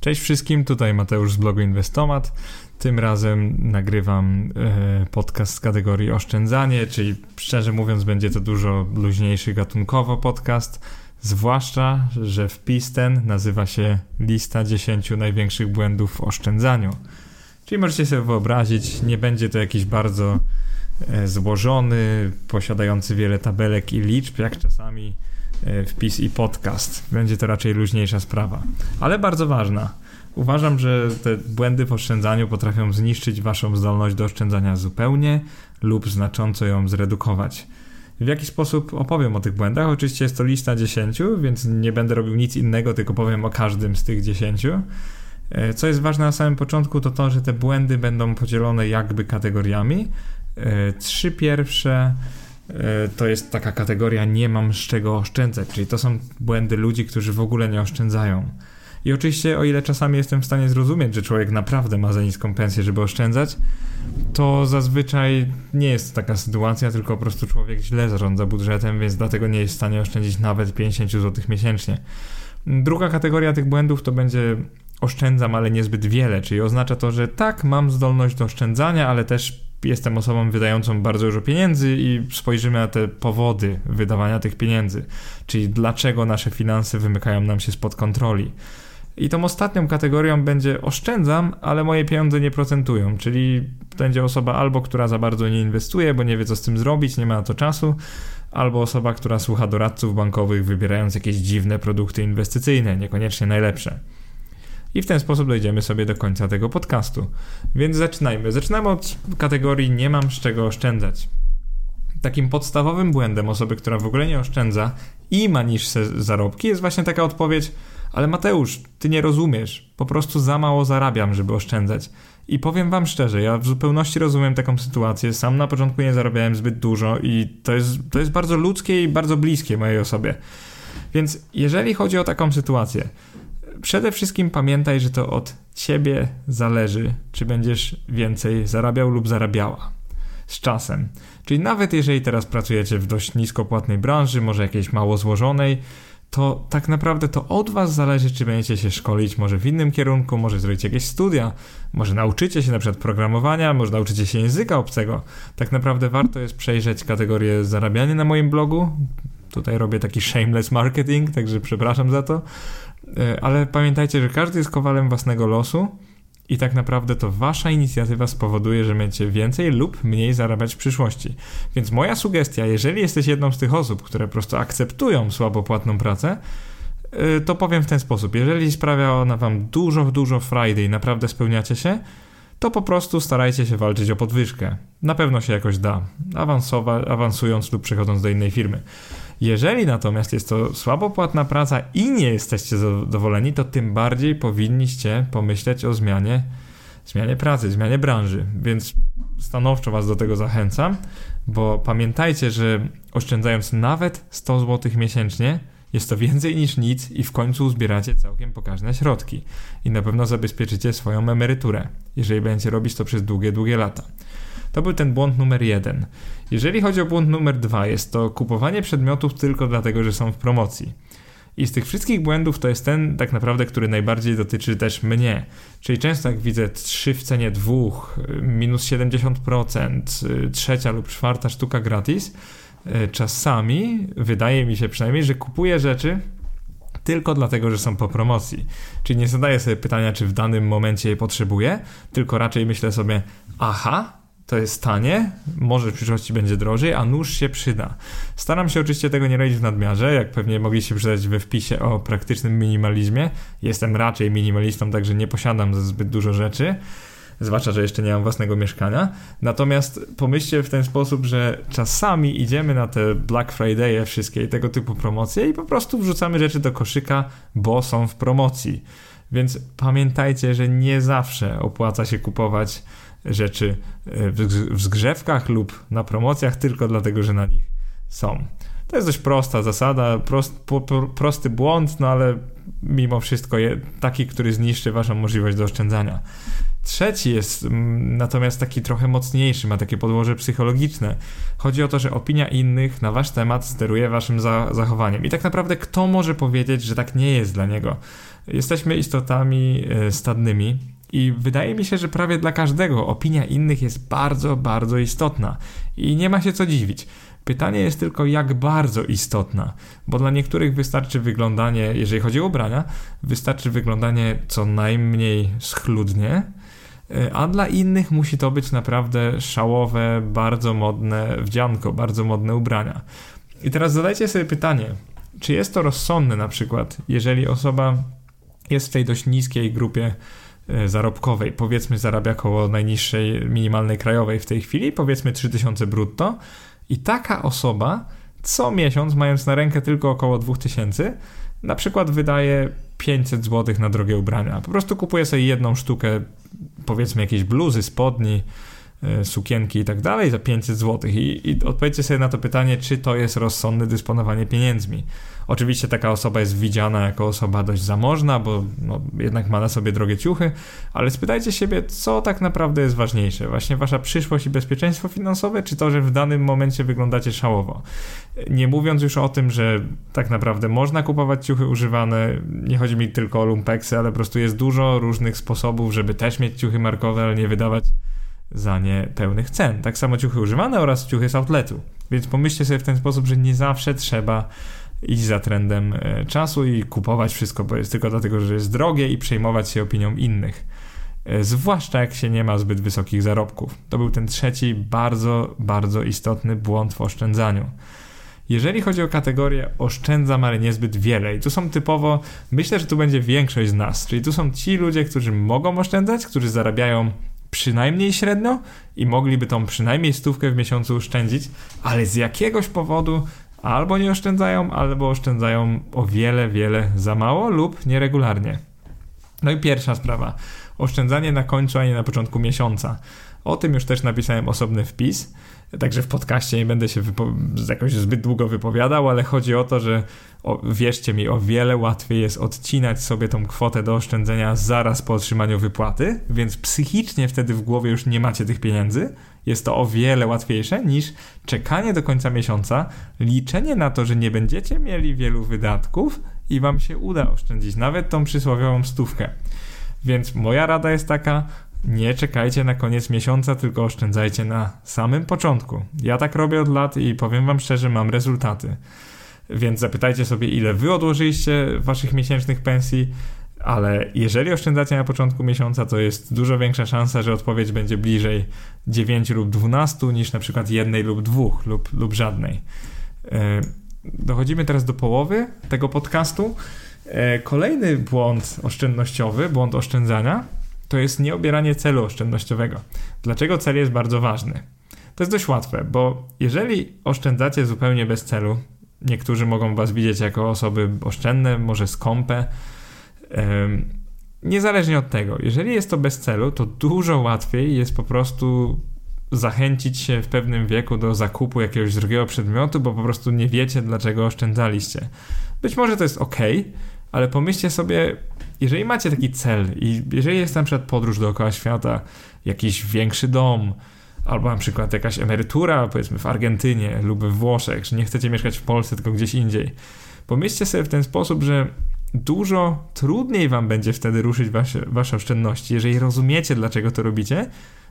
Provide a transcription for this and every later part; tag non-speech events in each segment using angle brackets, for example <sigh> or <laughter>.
Cześć wszystkim, tutaj Mateusz z blogu Inwestomat. Tym razem nagrywam e, podcast z kategorii oszczędzanie, czyli szczerze mówiąc będzie to dużo luźniejszy gatunkowo podcast, zwłaszcza, że wpis ten nazywa się lista 10 największych błędów w oszczędzaniu. Czyli możecie sobie wyobrazić, nie będzie to jakiś bardzo e, złożony, posiadający wiele tabelek i liczb, jak czasami wpis i podcast. Będzie to raczej luźniejsza sprawa, ale bardzo ważna. Uważam, że te błędy w oszczędzaniu potrafią zniszczyć waszą zdolność do oszczędzania zupełnie lub znacząco ją zredukować. W jaki sposób opowiem o tych błędach? Oczywiście jest to lista 10, więc nie będę robił nic innego, tylko powiem o każdym z tych 10. E, co jest ważne na samym początku, to to, że te błędy będą podzielone jakby kategoriami. E, trzy pierwsze E, to jest taka kategoria nie mam z czego oszczędzać, czyli to są błędy ludzi, którzy w ogóle nie oszczędzają. I oczywiście, o ile czasami jestem w stanie zrozumieć, że człowiek naprawdę ma za niską pensję, żeby oszczędzać, to zazwyczaj nie jest taka sytuacja, tylko po prostu człowiek źle zarządza budżetem, więc dlatego nie jest w stanie oszczędzić nawet 50 zł miesięcznie. Druga kategoria tych błędów to będzie oszczędzam, ale niezbyt wiele, czyli oznacza to, że tak, mam zdolność do oszczędzania, ale też jestem osobą wydającą bardzo dużo pieniędzy i spojrzymy na te powody wydawania tych pieniędzy, czyli dlaczego nasze finanse wymykają nam się spod kontroli. I tą ostatnią kategorią będzie oszczędzam, ale moje pieniądze nie procentują, czyli będzie osoba albo, która za bardzo nie inwestuje, bo nie wie co z tym zrobić, nie ma na to czasu, albo osoba, która słucha doradców bankowych, wybierając jakieś dziwne produkty inwestycyjne, niekoniecznie najlepsze. I w ten sposób dojdziemy sobie do końca tego podcastu. Więc zaczynajmy. Zaczynamy od kategorii nie mam z czego oszczędzać. Takim podstawowym błędem osoby, która w ogóle nie oszczędza i ma niższe zarobki, jest właśnie taka odpowiedź: Ale Mateusz, ty nie rozumiesz, po prostu za mało zarabiam, żeby oszczędzać. I powiem wam szczerze, ja w zupełności rozumiem taką sytuację. Sam na początku nie zarabiałem zbyt dużo i to jest, to jest bardzo ludzkie i bardzo bliskie mojej osobie. Więc jeżeli chodzi o taką sytuację, przede wszystkim pamiętaj, że to od ciebie zależy, czy będziesz więcej zarabiał lub zarabiała z czasem. Czyli nawet jeżeli teraz pracujecie w dość niskopłatnej branży, może jakiejś mało złożonej, to tak naprawdę to od was zależy, czy będziecie się szkolić może w innym kierunku, może zrobicie jakieś studia, może nauczycie się na przykład programowania, może nauczycie się języka obcego. Tak naprawdę warto jest przejrzeć kategorię zarabiania na moim blogu. Tutaj robię taki shameless marketing, także przepraszam za to. E, ale pamiętajcie, że każdy jest kowalem własnego losu i tak naprawdę to wasza inicjatywa spowoduje, że będziecie więcej lub mniej zarabiać w przyszłości. Więc moja sugestia, jeżeli jesteś jedną z tych osób, które po prostu akceptują słabopłatną pracę, e, to powiem w ten sposób. Jeżeli sprawia ona wam dużo, dużo Friday i naprawdę spełniacie się, to po prostu starajcie się walczyć o podwyżkę. Na pewno się jakoś da, awansowa- awansując lub przechodząc do innej firmy. Jeżeli natomiast jest to słabo płatna praca i nie jesteście zadowoleni, to tym bardziej powinniście pomyśleć o zmianie, zmianie pracy, zmianie branży. Więc stanowczo Was do tego zachęcam, bo pamiętajcie, że oszczędzając nawet 100 zł miesięcznie, jest to więcej niż nic i w końcu uzbieracie całkiem pokaźne środki i na pewno zabezpieczycie swoją emeryturę, jeżeli będziecie robić to przez długie, długie lata. To był ten błąd numer jeden. Jeżeli chodzi o błąd numer dwa, jest to kupowanie przedmiotów tylko dlatego, że są w promocji. I z tych wszystkich błędów to jest ten tak naprawdę, który najbardziej dotyczy też mnie. Czyli często jak widzę trzy w cenie dwóch, minus 70%, trzecia lub czwarta sztuka gratis, e, czasami wydaje mi się przynajmniej, że kupuję rzeczy tylko dlatego, że są po promocji. Czyli nie zadaję sobie pytania, czy w danym momencie je potrzebuję, tylko raczej myślę sobie, aha, to jest tanie, może w przyszłości będzie drożej, a nóż się przyda. Staram się oczywiście tego nie robić w nadmiarze, jak pewnie mogliście przeczytać we wpisie o praktycznym minimalizmie. Jestem raczej minimalistą, także nie posiadam zbyt dużo rzeczy, zwłaszcza, że jeszcze nie mam własnego mieszkania. Natomiast pomyślcie w ten sposób, że czasami idziemy na te Black Friday, wszystkie tego typu promocje i po prostu wrzucamy rzeczy do koszyka, bo są w promocji. Więc pamiętajcie, że nie zawsze opłaca się kupować rzeczy e, w zgrzewkach lub na promocjach tylko dlatego, że na nich są. To jest dość prosta zasada, prost, po, po, prosty błąd, no ale mimo wszystko je, taki, który zniszczy waszą możliwość do oszczędzania. Trzeci jest natomiast taki trochę mocniejszy, ma takie podłoże psychologiczne. Chodzi o to, że opinia innych na wasz temat steruje waszym za zachowaniem. I tak naprawdę kto może powiedzieć, że tak nie jest dla niego? Jesteśmy istotami e, stadnymi i wydaje mi się, że prawie dla każdego opinia innych jest bardzo, bardzo istotna i nie ma się co dziwić. Pytanie jest tylko, jak bardzo istotna, bo dla niektórych wystarczy wyglądanie, jeżeli chodzi o ubrania, wystarczy wyglądanie co najmniej schludnie, e, a dla innych musi to być naprawdę szałowe, bardzo modne wdzianko, bardzo modne ubrania. I teraz zadajcie sobie pytanie, czy jest to rozsądne na przykład, jeżeli osoba jest w tej dość niskiej grupie zarobkowej, powiedzmy zarabia koło najniższej minimalnej krajowej w tej chwili, powiedzmy 3000 brutto i taka osoba co miesiąc, mając na rękę tylko około 2000, na przykład wydaje 500 zł na drogie ubrania. Po prostu kupuje sobie jedną sztukę, powiedzmy jakieś bluzy, spodni, E, sukienki i tak dalej za 500 zł. I, I odpowiedzcie sobie na to pytanie, czy to jest rozsądne dysponowanie pieniędzmi. Oczywiście taka osoba jest widziana jako osoba dość zamożna, bo no, jednak ma na sobie drogie ciuchy, ale spytajcie siebie, co tak naprawdę jest ważniejsze? Właśnie wasza przyszłość i bezpieczeństwo finansowe, czy to, że w danym momencie wyglądacie szałowo? Nie mówiąc już o tym, że tak naprawdę można kupować ciuchy używane, nie chodzi mi tylko o lumpeksy, ale po prostu jest dużo różnych sposobów, żeby też mieć ciuchy markowe, ale nie wydawać za nie pełnych cen. Tak samo ciuchy używane oraz ciuchy z outletu. Więc pomyślcie sobie w ten sposób, że nie zawsze trzeba iść za trendem e, czasu i kupować wszystko, bo jest tylko dlatego, że jest drogie i przejmować się opinią innych. E, zwłaszcza jak się nie ma zbyt wysokich zarobków. To był ten trzeci bardzo, bardzo istotny błąd w oszczędzaniu. Jeżeli chodzi o kategorię oszczędzam, ale niezbyt wiele, i tu są typowo, myślę, że tu będzie większość z nas, czyli tu są ci ludzie, którzy mogą oszczędzać, którzy zarabiają przynajmniej średnio i mogliby tą przynajmniej stówkę w miesiącu oszczędzić, ale z jakiegoś powodu albo nie oszczędzają, albo oszczędzają o wiele, wiele za mało lub nieregularnie. No i pierwsza sprawa. Oszczędzanie na końcu, a nie na początku miesiąca. O tym już też napisałem osobny wpis. Także w podcaście nie będę się jakoś zbyt długo wypowiadał, ale chodzi o to, że o, wierzcie mi, o wiele łatwiej jest odcinać sobie tą kwotę do oszczędzenia zaraz po otrzymaniu wypłaty, więc psychicznie wtedy w głowie już nie macie tych pieniędzy. Jest to o wiele łatwiejsze niż czekanie do końca miesiąca, liczenie na to, że nie będziecie mieli wielu wydatków i wam się uda oszczędzić nawet tą przysłowiową stówkę. Więc moja rada jest taka: nie czekajcie na koniec miesiąca, tylko oszczędzajcie na samym początku. Ja tak robię od lat i powiem Wam szczerze, mam rezultaty. Więc zapytajcie sobie, ile Wy odłożyliście waszych miesięcznych pensji, ale jeżeli oszczędzacie na początku miesiąca, to jest dużo większa szansa, że odpowiedź będzie bliżej 9 lub 12 niż na przykład jednej lub dwóch lub, lub żadnej. E, dochodzimy teraz do połowy tego podcastu. E, kolejny błąd oszczędnościowy, błąd oszczędzania, to jest nieobieranie celu oszczędnościowego. Dlaczego cel jest bardzo ważny? To jest dość łatwe, bo jeżeli oszczędzacie zupełnie bez celu, niektórzy mogą was widzieć jako osoby oszczędne, może skąpe. Niezależnie od tego, jeżeli jest to bez celu, to dużo łatwiej jest po prostu zachęcić się w pewnym wieku do zakupu jakiegoś drugiego przedmiotu, bo po prostu nie wiecie, dlaczego oszczędzaliście. Być może to jest ok, ale pomyślcie sobie, jeżeli macie taki cel i jeżeli jest na przykład podróż dookoła świata, jakiś większy dom, albo na przykład jakaś emerytura, powiedzmy w Argentynie lub w Włoszech, że nie chcecie mieszkać w Polsce, tylko gdzieś indziej, pomyślcie sobie w ten sposób, że dużo trudniej wam będzie wtedy ruszyć wasze, wasze oszczędności, jeżeli rozumiecie, dlaczego to robicie,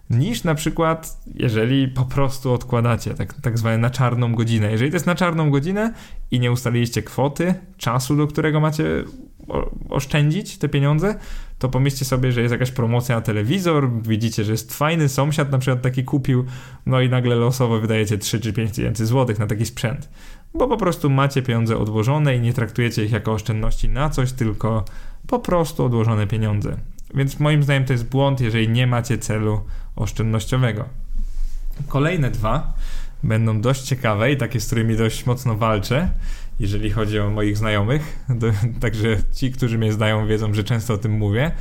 niż na przykład, jeżeli po prostu odkładacie, tak, tak zwane na czarną godzinę. Jeżeli to jest na czarną godzinę i nie ustaliliście kwoty, czasu, do którego macie oszczędzić te pieniądze, to pomyślcie sobie, że jest jakaś promocja na telewizor, widzicie, że jest fajny sąsiad na przykład taki kupił, no i nagle losowo wydajecie 3 czy 5 tysięcy złotych na taki sprzęt. Bo po prostu macie pieniądze odłożone i nie traktujecie ich jako oszczędności na coś, tylko po prostu odłożone pieniądze. Więc moim zdaniem to jest błąd, jeżeli nie macie celu oszczędnościowego. Kolejne dwa będą dość ciekawe i takie, z którymi dość mocno walczę, jeżeli chodzi o moich znajomych. <laughs> Także ci, którzy mnie znają, wiedzą, że często o tym mówię.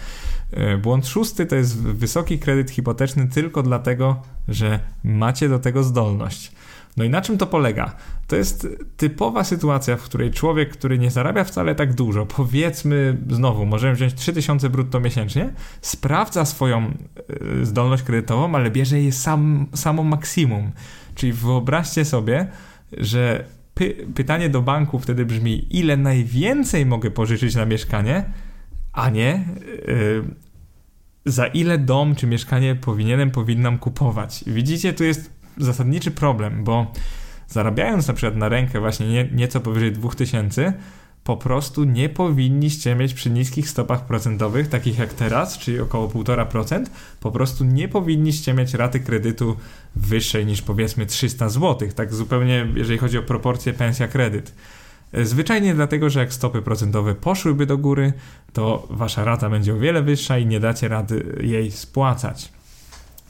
E, błąd szósty to jest wysoki kredyt hipoteczny tylko dlatego, że macie do tego zdolność. No i na czym to polega? To jest typowa sytuacja, w której człowiek, który nie zarabia wcale tak dużo, powiedzmy znowu, możemy wziąć 3000 brutto miesięcznie, sprawdza swoją e, zdolność kredytową, ale bierze jej sam, samo maksimum. Czyli wyobraźcie sobie, że py pytanie do banku wtedy brzmi, ile najwięcej mogę pożyczyć na mieszkanie, a nie yy, za ile dom czy mieszkanie powinienem, powinnam kupować. Widzicie, tu jest zasadniczy problem, bo zarabiając na przykład na rękę właśnie nie, nieco powyżej 2000, po prostu nie powinniście mieć przy niskich stopach procentowych, takich jak teraz, czyli około 1,5%, po prostu nie powinniście mieć raty kredytu wyższej niż powiedzmy 300 zł, tak zupełnie jeżeli chodzi o proporcję pensja-kredyt. Zwyczajnie dlatego, że jak stopy procentowe poszłyby do góry, to wasza rata będzie o wiele wyższa i nie dacie rady jej spłacać.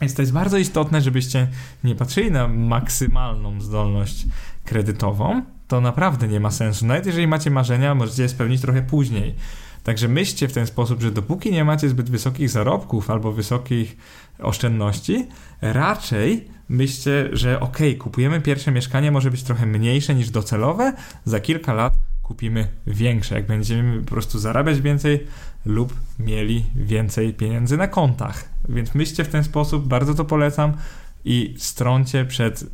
Więc to jest bardzo istotne, żebyście nie patrzyli na maksymalną zdolność kredytową. To naprawdę nie ma sensu. Nawet jeżeli macie marzenia, możecie je spełnić trochę później. Także myślcie w ten sposób, że dopóki nie macie zbyt wysokich zarobków albo wysokich oszczędności, raczej myślcie, że ok, kupujemy pierwsze mieszkanie, może być trochę mniejsze niż docelowe, za kilka lat kupimy większe, jak będziemy po prostu zarabiać więcej lub mieli więcej pieniędzy na kontach. Więc myślcie w ten sposób, bardzo to polecam i stroncie przed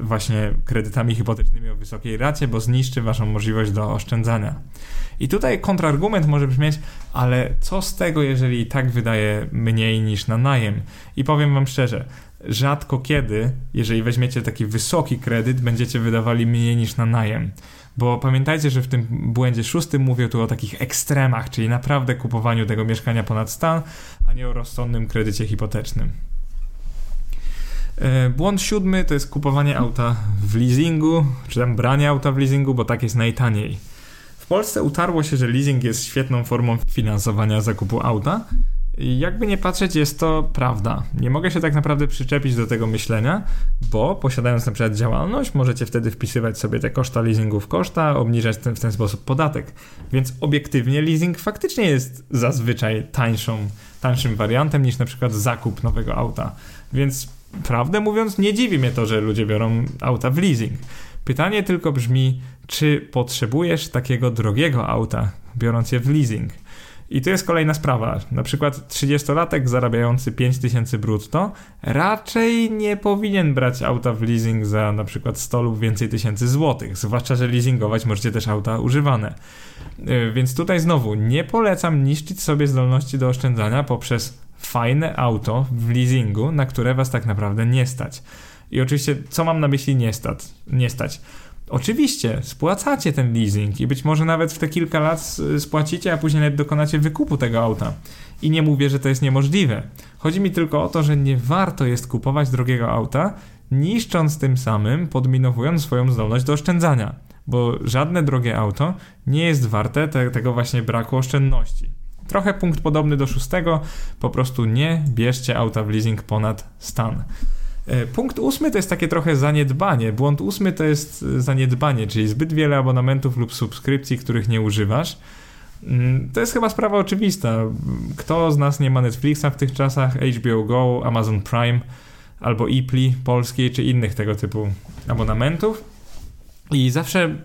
właśnie kredytami hipotecznymi o wysokiej racie, bo zniszczy waszą możliwość do oszczędzania. I tutaj kontrargument może brzmieć, ale co z tego, jeżeli i tak wydaje mniej niż na najem? I powiem wam szczerze, rzadko kiedy, jeżeli weźmiecie taki wysoki kredyt, będziecie wydawali mniej niż na najem. Bo pamiętajcie, że w tym błędzie szóstym mówię tu o takich ekstremach, czyli naprawdę kupowaniu tego mieszkania ponad stan, a nie o rozsądnym kredycie hipotecznym. E, błąd siódmy to jest kupowanie auta w leasingu, czy tam branie auta w leasingu, bo tak jest najtaniej. W Polsce utarło się, że leasing jest świetną formą finansowania zakupu auta, jakby nie patrzeć, jest to prawda. Nie mogę się tak naprawdę przyczepić do tego myślenia, bo posiadając na przykład działalność, możecie wtedy wpisywać sobie te koszta leasingu w koszta, obniżać ten, w ten sposób podatek. Więc obiektywnie leasing faktycznie jest zazwyczaj tańszą, tańszym wariantem niż na przykład zakup nowego auta. Więc prawdę mówiąc, nie dziwi mnie to, że ludzie biorą auta w leasing. Pytanie tylko brzmi, czy potrzebujesz takiego drogiego auta, biorąc je w leasing? I to jest kolejna sprawa. Na przykład 30-latek zarabiający 5000 brutto raczej nie powinien brać auta w leasing za na przykład 100 lub więcej tysięcy złotych. Zwłaszcza, że leasingować możecie też auta używane. E, więc tutaj znowu nie polecam niszczyć sobie zdolności do oszczędzania poprzez fajne auto w leasingu, na które was tak naprawdę nie stać. I oczywiście, co mam na myśli nie stać? Nie stać? Oczywiście, spłacacie ten leasing i być może nawet w te kilka lat spłacicie, a później nawet dokonacie wykupu tego auta. I nie mówię, że to jest niemożliwe. Chodzi mi tylko o to, że nie warto jest kupować drogiego auta, niszcząc tym samym, podminowując swoją zdolność do oszczędzania. Bo żadne drogie auto nie jest warte te, tego właśnie braku oszczędności. Trochę punkt podobny do szóstego, po prostu nie bierzcie auta w leasing ponad stan. E, punkt ósmy to jest takie trochę zaniedbanie. Błąd ósmy to jest e, zaniedbanie, czyli zbyt wiele abonamentów lub subskrypcji, których nie używasz. Mm, to jest chyba sprawa oczywista. Kto z nas nie ma Netflixa w tych czasach, HBO Go, Amazon Prime albo Ipli polskiej czy innych tego typu abonamentów? I zawsze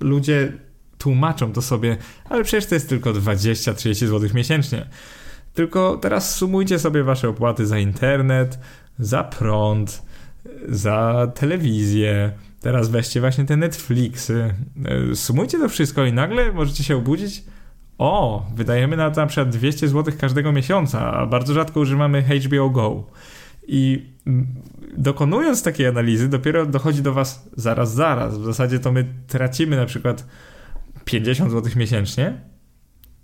ludzie tłumaczą to sobie, ale przecież to jest tylko 20-30 zł miesięcznie. Tylko teraz sumujcie sobie wasze opłaty za internet, za prąd, za telewizję. Teraz weźcie właśnie te Netflixy. E, sumujcie to wszystko i nagle możecie się obudzić. O, wydajemy na to na przykład 200 zł każdego miesiąca, a bardzo rzadko używamy HBO Go. I dokonując takiej analizy, dopiero dochodzi do Was zaraz, zaraz. W zasadzie to my tracimy na przykład 50 zł miesięcznie,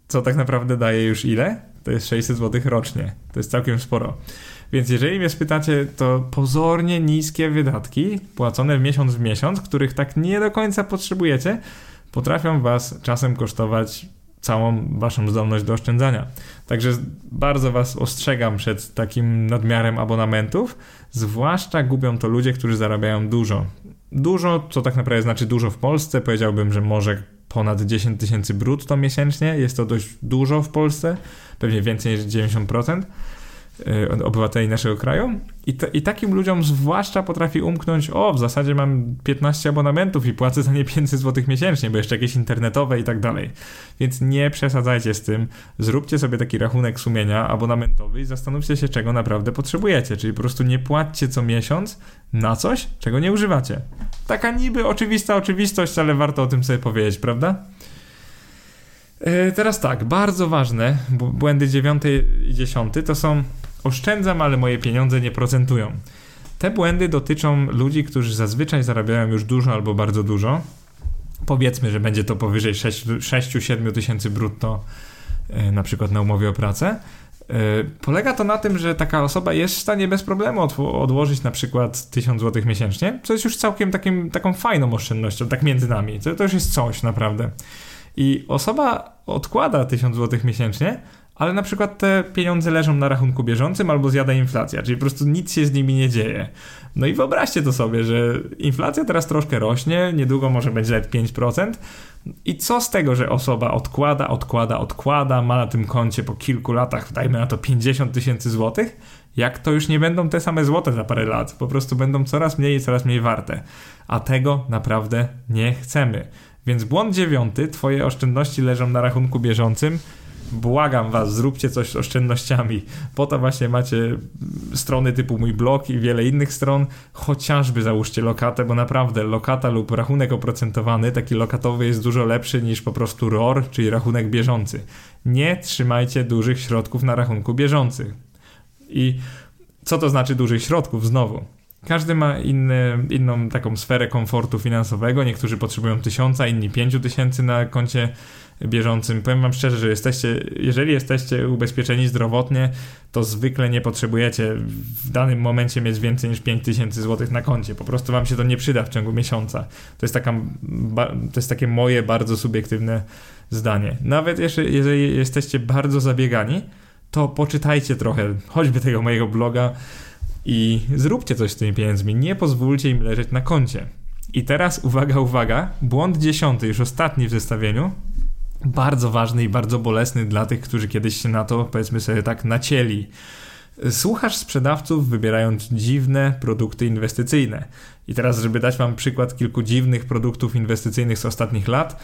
co tak naprawdę daje już ile? To jest 600 zł rocznie. To jest całkiem sporo. Więc jeżeli mnie spytacie, to pozornie niskie wydatki, płacone miesiąc w miesiąc, których tak nie do końca potrzebujecie, potrafią was czasem kosztować całą waszą zdolność do oszczędzania. Także bardzo was ostrzegam przed takim nadmiarem abonamentów, zwłaszcza gubią to ludzie, którzy zarabiają dużo. Dużo, co tak naprawdę znaczy dużo w Polsce, powiedziałbym, że może ponad 10 tysięcy brutto miesięcznie, jest to dość dużo w Polsce, pewnie więcej niż 90%. Y, obywateli naszego kraju. I, to, I takim ludziom zwłaszcza potrafi umknąć, o, w zasadzie mam 15 abonamentów i płacę za nie 500 zł miesięcznie, bo jeszcze jakieś internetowe i tak dalej. Więc nie przesadzajcie z tym. Zróbcie sobie taki rachunek sumienia abonamentowy i zastanówcie się, czego naprawdę potrzebujecie. Czyli po prostu nie płaccie co miesiąc na coś, czego nie używacie. Taka niby oczywista oczywistość, ale warto o tym sobie powiedzieć, prawda? E, teraz tak, bardzo ważne, błędy 9 i 10 to są oszczędzam, ale moje pieniądze nie procentują. Te błędy dotyczą ludzi, którzy zazwyczaj zarabiają już dużo albo bardzo dużo. Powiedzmy, że będzie to powyżej 6-7 tysięcy brutto, e, na przykład na umowie o pracę. E, polega to na tym, że taka osoba jest w stanie bez problemu odłożyć na przykład 1000 zł miesięcznie, co jest już całkiem takim, taką fajną oszczędnością, tak między nami. To, to już jest coś naprawdę. I osoba odkłada 1000 zł miesięcznie, ale na przykład te pieniądze leżą na rachunku bieżącym albo zjada inflacja, czyli po prostu nic się z nimi nie dzieje. No i wyobraźcie to sobie, że inflacja teraz troszkę rośnie, niedługo może będzie nawet 5%. I co z tego, że osoba odkłada, odkłada, odkłada, ma na tym koncie po kilku latach, dajmy na to 50 tysięcy złotych, jak to już nie będą te same złote za parę lat, po prostu będą coraz mniej i coraz mniej warte. A tego naprawdę nie chcemy. Więc błąd dziewiąty, twoje oszczędności leżą na rachunku bieżącym, błagam was, zróbcie coś z oszczędnościami. Po to właśnie macie strony typu mój blog i wiele innych stron. Chociażby załóżcie lokatę, bo naprawdę lokata lub rachunek oprocentowany, taki lokatowy jest dużo lepszy niż po prostu ROR, czyli rachunek bieżący. Nie trzymajcie dużych środków na rachunku bieżącym. I co to znaczy dużych środków? Znowu. Każdy ma inny, inną taką sferę komfortu finansowego. Niektórzy potrzebują tysiąca, inni pięciu tysięcy na koncie bieżącym. Powiem wam szczerze, że jesteście, jeżeli jesteście ubezpieczeni zdrowotnie, to zwykle nie potrzebujecie w danym momencie mieć więcej niż 5000 zł na koncie. Po prostu wam się to nie przyda w ciągu miesiąca. To jest, taka, to jest takie moje bardzo subiektywne zdanie. Nawet jeżeli jesteście bardzo zabiegani, to poczytajcie trochę, choćby tego mojego bloga i zróbcie coś z tymi pieniędzmi. Nie pozwólcie im leżeć na koncie. I teraz uwaga, uwaga, błąd dziesiąty, już ostatni w zestawieniu, bardzo ważny i bardzo bolesny dla tych, którzy kiedyś się na to, powiedzmy sobie tak, nacięli. Słuchasz sprzedawców wybierając dziwne produkty inwestycyjne. I teraz, żeby dać Wam przykład kilku dziwnych produktów inwestycyjnych z ostatnich lat,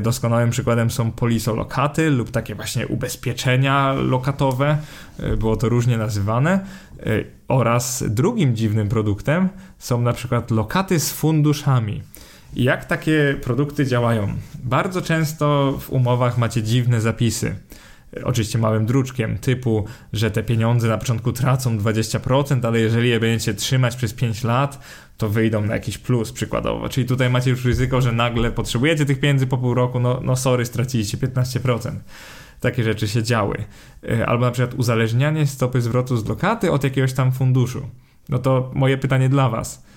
doskonałym przykładem są polisolokaty lub takie właśnie ubezpieczenia lokatowe, e, było to różnie nazywane. E, oraz drugim dziwnym produktem są na przykład lokaty z funduszami. Jak takie produkty działają? Bardzo często w umowach macie dziwne zapisy. Oczywiście małym druczkiem, typu, że te pieniądze na początku tracą 20%, ale jeżeli je będziecie trzymać przez 5 lat, to wyjdą na jakiś plus przykładowo. Czyli tutaj macie już ryzyko, że nagle potrzebujecie tych pieniędzy po pół roku, no, no sorry, straciliście 15%. Takie rzeczy się działy. E, albo na przykład uzależnianie stopy zwrotu z lokaty od jakiegoś tam funduszu. No to moje pytanie dla Was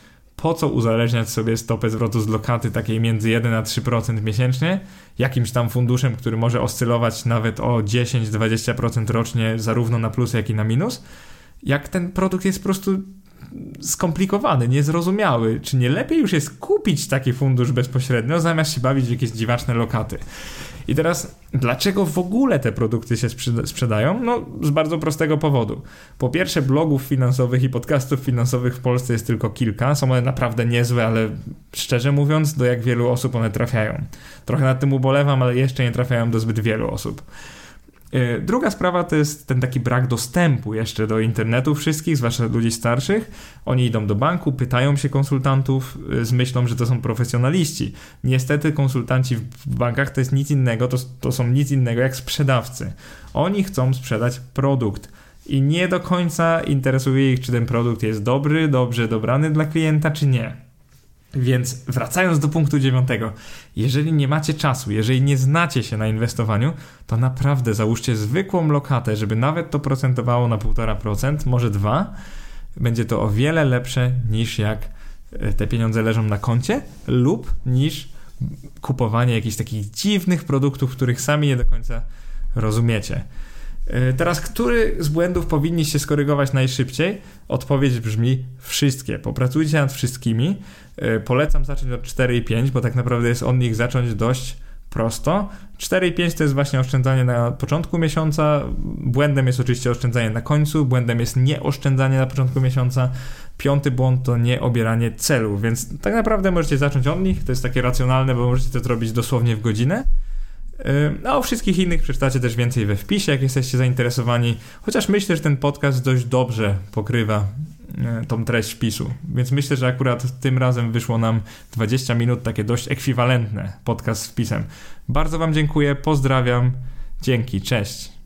po co uzależniać sobie stopę zwrotu z lokaty takiej między 1 a 3% miesięcznie, jakimś tam funduszem, który może oscylować nawet o 10-20% rocznie, zarówno na plus, jak i na minus, jak ten produkt jest po prostu skomplikowany, niezrozumiały. Czy nie lepiej już jest kupić taki fundusz bezpośrednio, zamiast się bawić w jakieś dziwaczne lokaty? I teraz, dlaczego w ogóle te produkty się sprzedają? No, z bardzo prostego powodu. Po pierwsze, blogów finansowych i podcastów finansowych w Polsce jest tylko kilka. Są one naprawdę niezłe, ale szczerze mówiąc, do jak wielu osób one trafiają. Trochę nad tym ubolewam, ale jeszcze nie trafiają do zbyt wielu osób. E, druga sprawa to jest ten taki brak dostępu jeszcze do internetu wszystkich, zwłaszcza ludzi starszych. Oni idą do banku, pytają się konsultantów e, z myślą, że to są profesjonaliści. Niestety konsultanci w bankach to jest nic innego, to, to są nic innego jak sprzedawcy. Oni chcą sprzedać produkt i nie do końca interesuje ich, czy ten produkt jest dobry, dobrze dobrany dla klienta, czy nie. Więc wracając do punktu dziewiątego, jeżeli nie macie czasu, jeżeli nie znacie się na inwestowaniu, to naprawdę załóżcie zwykłą lokatę, żeby nawet to procentowało na 1,5%, może 2%. Będzie to o wiele lepsze niż jak e, te pieniądze leżą na koncie lub niż kupowanie jakichś takich dziwnych produktów, których sami nie do końca rozumiecie. E, teraz, który z błędów powinniście skorygować najszybciej? Odpowiedź brzmi wszystkie. Popracujcie nad wszystkimi. E, polecam zacząć od 4 i 5, bo tak naprawdę jest od nich zacząć dość prosto. 4 i 5 to jest właśnie oszczędzanie na początku miesiąca. Błędem jest oczywiście oszczędzanie na końcu, błędem jest nieoszczędzanie na początku miesiąca. Piąty błąd to nie obieranie celu, więc tak naprawdę możecie zacząć od nich. To jest takie racjonalne, bo możecie to zrobić dosłownie w godzinę. No, o wszystkich innych przeczytacie też więcej we wpisie, jak jesteście zainteresowani. Chociaż myślę, że ten podcast dość dobrze pokrywa e, tą treść wpisu. Więc myślę, że akurat tym razem wyszło nam 20 minut takie dość ekwiwalentne podcast z wpisem. Bardzo Wam dziękuję, pozdrawiam, dzięki, cześć.